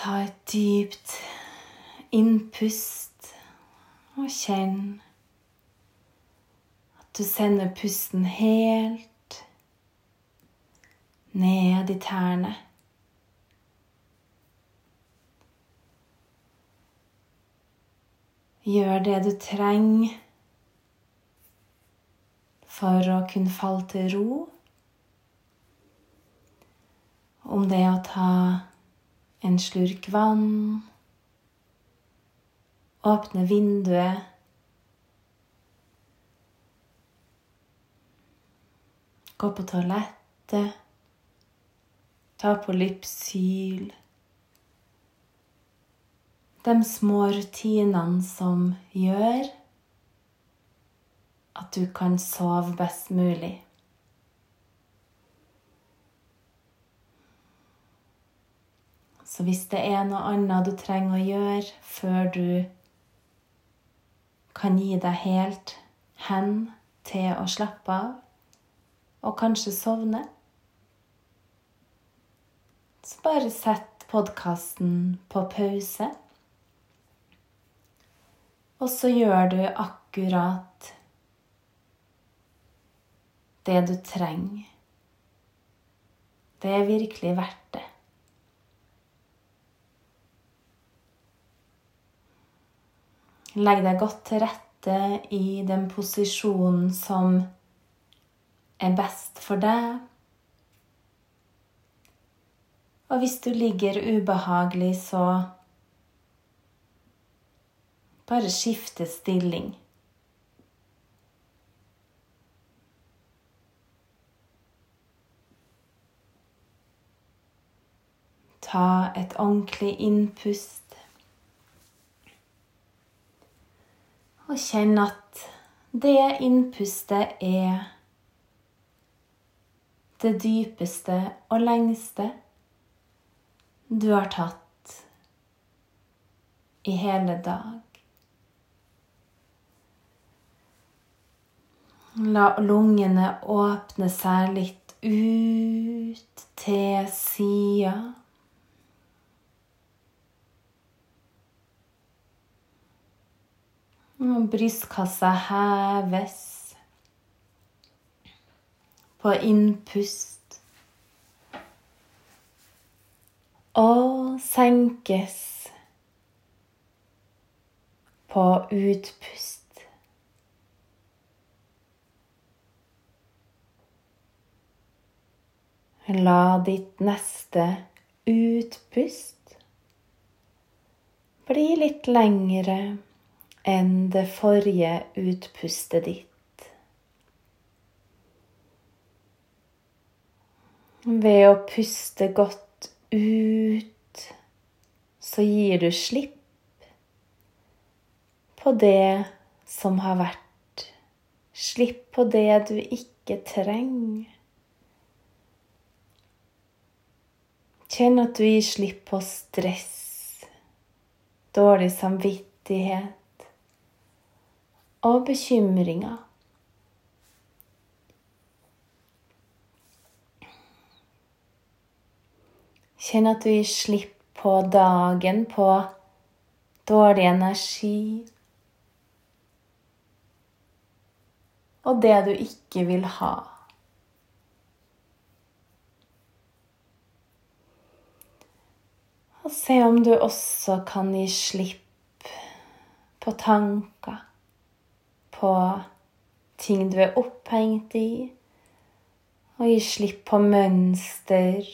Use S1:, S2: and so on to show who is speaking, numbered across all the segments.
S1: Ta et dypt innpust og kjenn at du sender pusten helt ned i tærne. Gjør det du trenger for å kunne falle til ro. Om det er å ta en slurk vann, åpne vinduet Gå på toalettet, ta på Lypsyl De små rutinene som gjør at du kan sove best mulig. Så hvis det er noe annet du trenger å gjøre før du kan gi deg helt hen til å slappe av, og kanskje sovne, så bare sett podkasten på pause. Og så gjør du akkurat det du trenger. Det er virkelig verdt det. Legg deg godt til rette i den posisjonen som er best for deg. Og hvis du ligger ubehagelig, så bare skifte stilling. Ta et ordentlig innpust. Og kjenn at det innpustet er det dypeste og lengste du har tatt i hele dag. La lungene åpne seg litt ut til sida. Brystkassa heves på innpust. Og senkes på utpust. La ditt neste utpust bli litt lengre enn det forrige utpustet ditt. Ved å puste godt ut, så gir du slipp på det som har vært. Slipp på det du ikke trenger. Kjenn at du gir slipp på stress, dårlig samvittighet og bekymringer. Kjenn at du gir slipp på dagen, på dårlig energi. Og det du ikke vil ha. Og se om du også kan gi slipp på tanker på ting du er opphengt i, og gi slipp på mønster.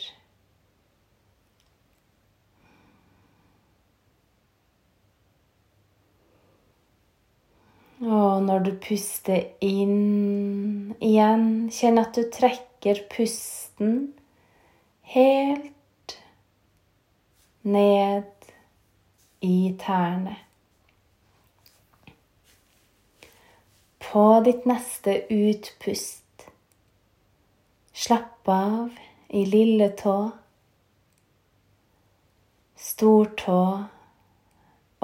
S1: Og når du puster inn igjen, kjenn at du trekker pusten helt ned i tærne. På ditt neste utpust, slapp av i lille tå, stortå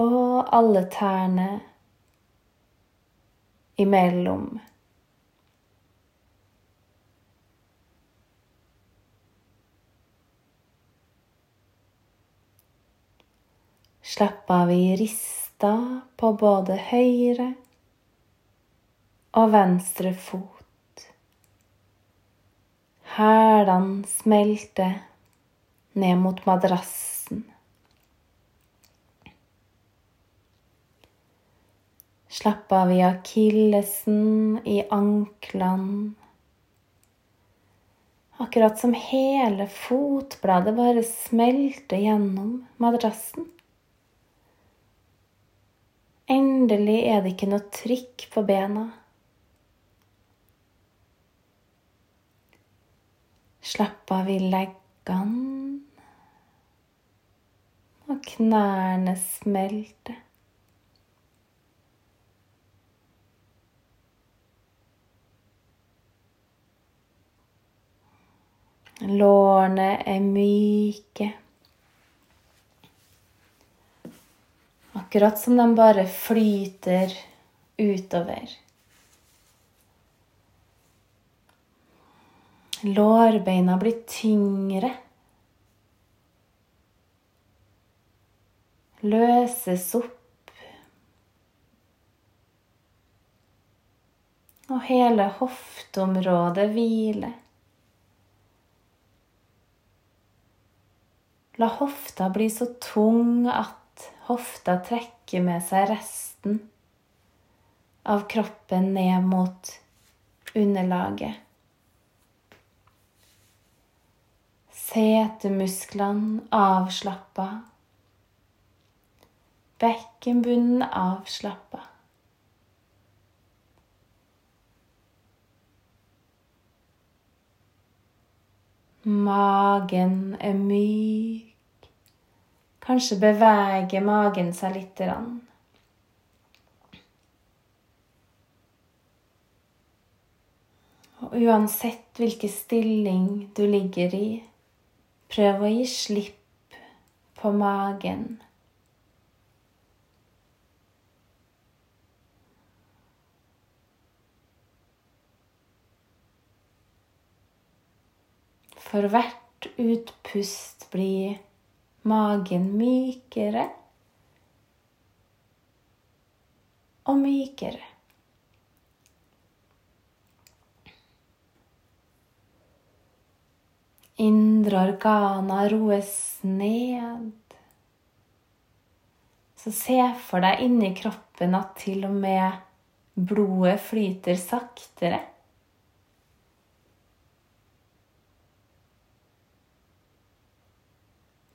S1: og alle tærne imellom. Slapp av i rista på både høyre og venstre fot. Hælene smelter ned mot madrassen. Slapp av i akillesen, i anklene. Akkurat som hele fotbladet bare smelter gjennom madrassen. Endelig er det ikke noe trykk på bena. Slapp av i leggene, og knærne smelter. Lårene er myke. Akkurat som de bare flyter utover. Lårbeina blir tyngre. Løses opp. Og hele hofteområdet hviler. La hofta bli så tung at hofta trekker med seg resten av kroppen ned mot underlaget. Setemusklene avslappa. Bekkenbunnen avslappa. Magen er myk. Kanskje beveger magen seg lite grann. Og uansett hvilken stilling du ligger i, prøv å gi slipp på magen. For hvert utpust blir magen mykere og mykere. Indre organer roes ned. Så se for deg inni kroppen at til og med blodet flyter saktere.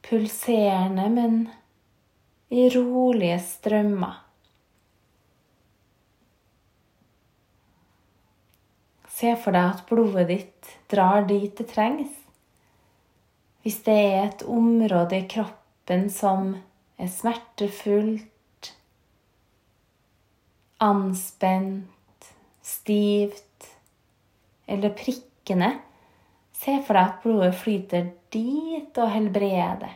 S1: pulserende, men i rolige strømmer. Se for deg at blodet ditt drar dit det trengs. Hvis det er et område i kroppen som er smertefullt, anspent, stivt eller prikkende, Se for deg at blodet flyter dit og helbreder.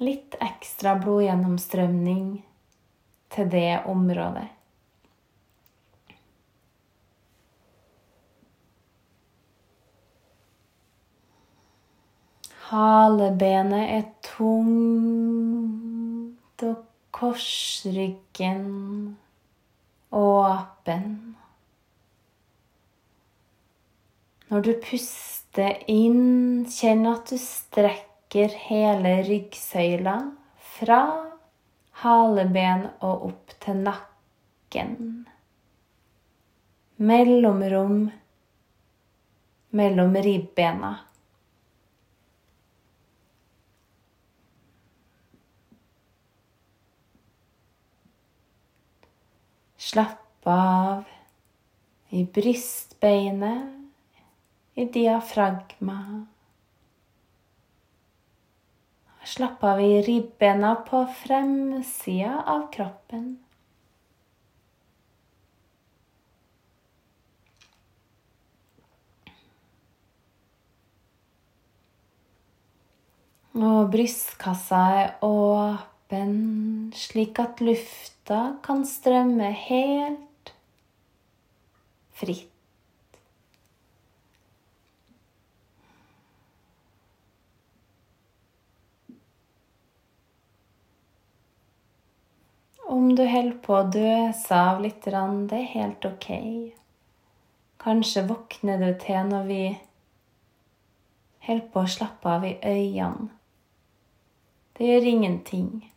S1: Litt ekstra blodgjennomstrømning til det området. Halebenet er tungt, og korsryggen åpen. Når du puster inn, kjenn at du strekker hele ryggsøyla fra haleben og opp til nakken. Mellomrom mellom ribbena. Slapp av i brystbeinet i diafragma. Slapp av i ribbena på fremsida av kroppen. Og brystkassa er åpen, kroppen slik at lufta kan strømme helt fritt. Om du holder på å døse av litt, det er helt ok. Kanskje våkner du til når vi holder på å slappe av i øynene. Det gjør ingenting.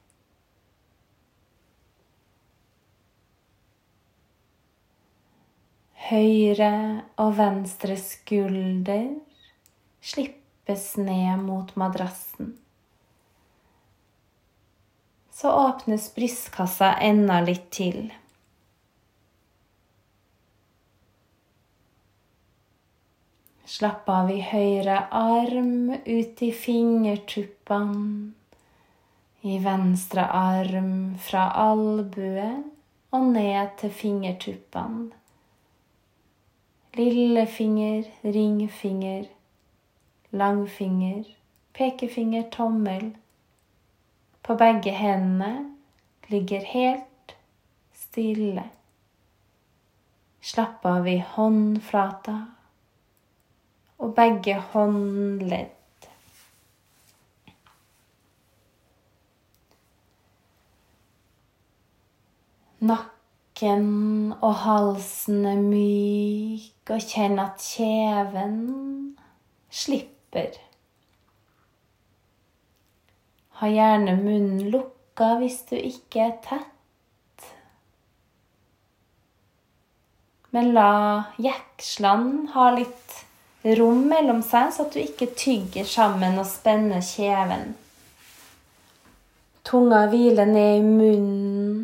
S1: Høyre og venstre skulder slippes ned mot madrassen. Så åpnes brystkassa enda litt til. Slapp av i høyre arm, ut i fingertuppene. I venstre arm fra albue og ned til fingertuppene. Lillefinger, ringfinger, langfinger, pekefinger, tommel. På begge hendene ligger helt stille. Slapp av i håndflata og begge håndledd. Nakken og halsen er myk, og kjenn at kjeven slipper. Ha gjerne munnen lukka hvis du ikke er tett. Men la jekslene ha litt rom mellom seg, så at du ikke tygger sammen og spenner kjeven. Tunga hviler ned i munnen,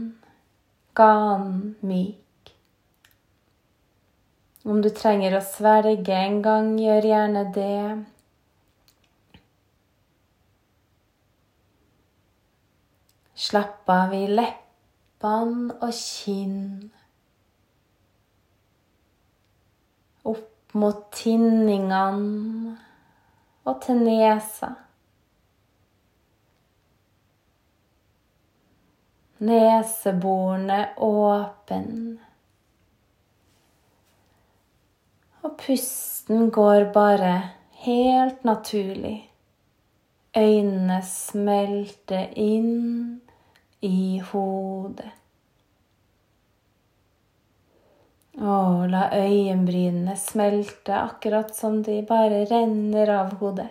S1: ganen myk. Om du trenger å svelge en gang, gjør gjerne det. Slapp av i leppene og kinn. Opp mot tinningene og til nesa. Neseborene åpen. Og pusten går bare helt naturlig. Øynene smelter inn i hodet. Og la øyenbrynene smelte akkurat som de bare renner av hodet.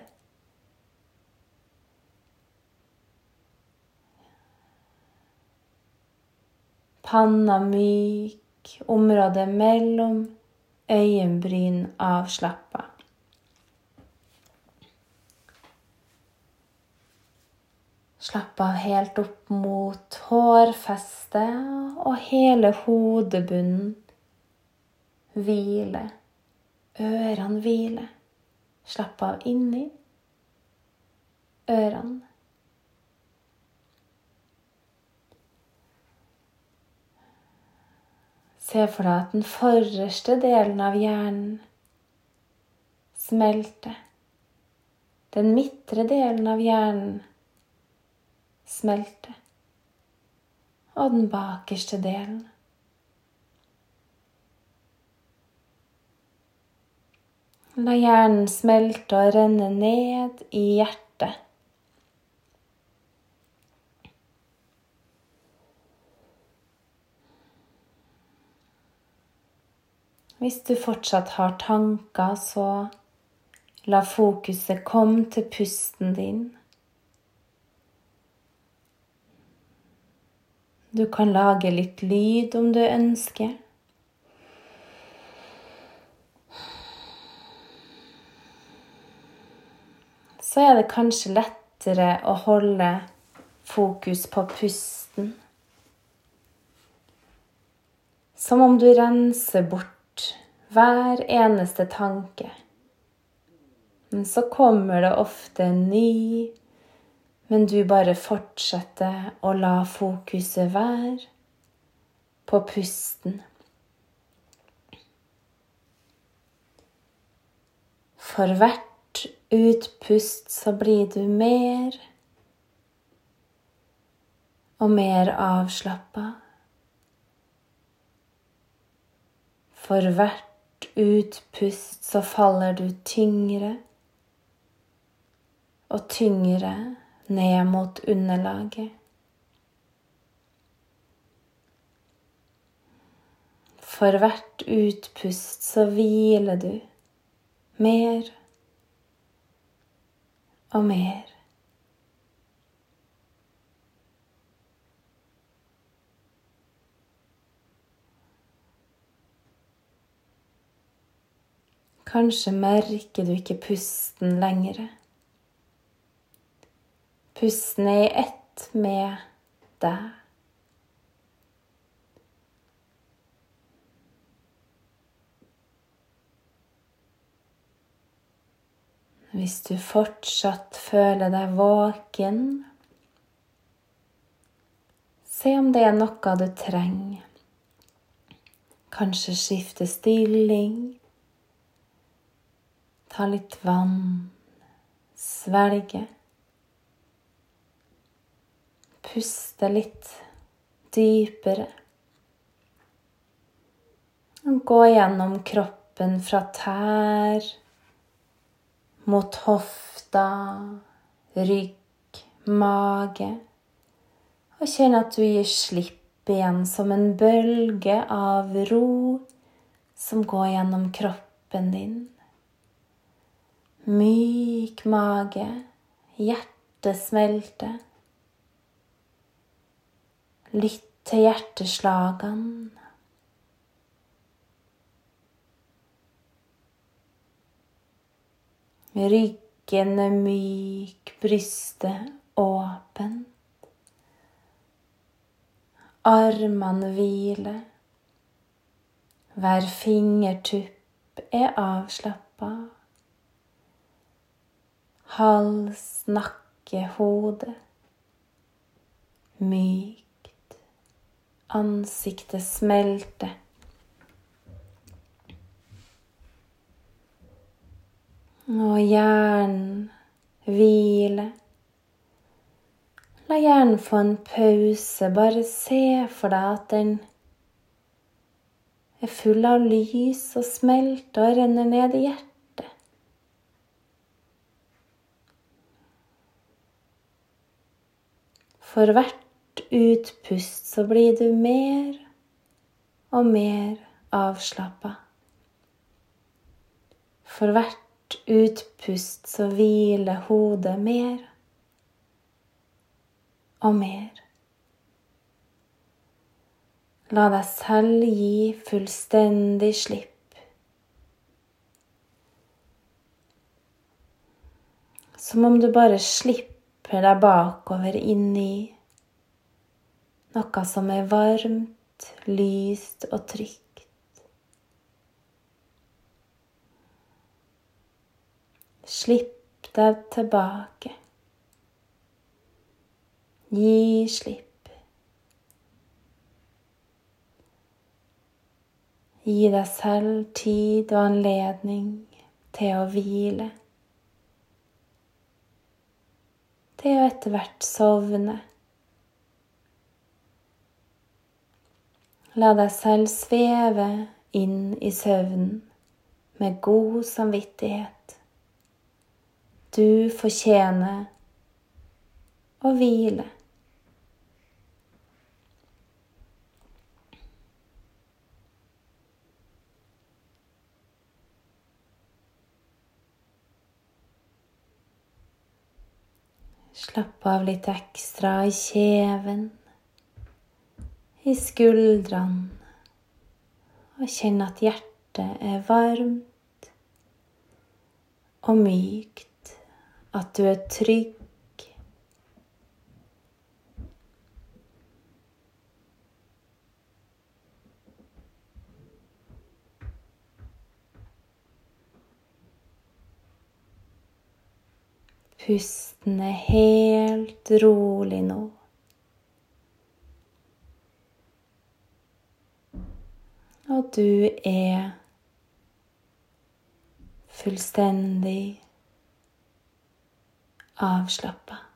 S1: Panna myk, området mellom øyenbryn avslappa. Slapp av helt opp mot hårfestet og hele hodebunnen hvile. Ørene hvile. Slapp av inni ørene. Se for deg at den forreste delen av hjernen smelter. Den midtre delen av hjernen smelter. Og den bakerste delen La hjernen smelte og renne ned i hjertet. Hvis du fortsatt har tanker, så la fokuset komme til pusten din. Du kan lage litt lyd om du ønsker. så er det kanskje lettere å holde fokus på pusten. Som om du renser bort hver eneste tanke. Men så kommer det ofte en ny, men du bare fortsetter å la fokuset være på pusten. For hvert utpust så blir du mer og mer avslappa. For hvert utpust så faller du tyngre og tyngre ned mot underlaget. For hvert utpust så hviler du mer og mer. Kanskje merker du ikke pusten lenger. Pusten er i ett med deg. Hvis du fortsatt føler deg våken, se om det er noe du trenger. Kanskje skifte stilling Ta litt vann. Svelge. Puste litt dypere. Gå gjennom kroppen fra tær mot hofta, rygg, mage. Og kjenn at du gir slipp igjen som en bølge av ro som går gjennom kroppen din. Myk mage, hjertet smelter. Lytt til hjerteslagene. Ryggen er myk, brystet åpent. Armene hviler. Hver fingertupp er avslappa hals, nakke, hode. Mykt. Ansiktet smelter. Og hjernen hvile. La hjernen få en pause. Bare se for deg at den er full av lys og smelter og renner ned i hjertet. For hvert utpust så blir du mer og mer avslappa. For hvert utpust så hviler hodet mer og mer. La deg selv gi fullstendig slipp. Som om du bare slipper slipper deg bakover inn i noe som er varmt, lyst og trygt. Slipp deg tilbake. Gi slipp. Gi deg selv tid og anledning til å hvile. Til å etter hvert sovne. La deg selv sveve inn i søvnen med god samvittighet. Du fortjener å hvile. Slapp av litt ekstra i kjeven, i skuldrene, og kjenn at hjertet er varmt og mykt, at du er trygg Pusten er helt rolig nå. Og du er fullstendig avslappa.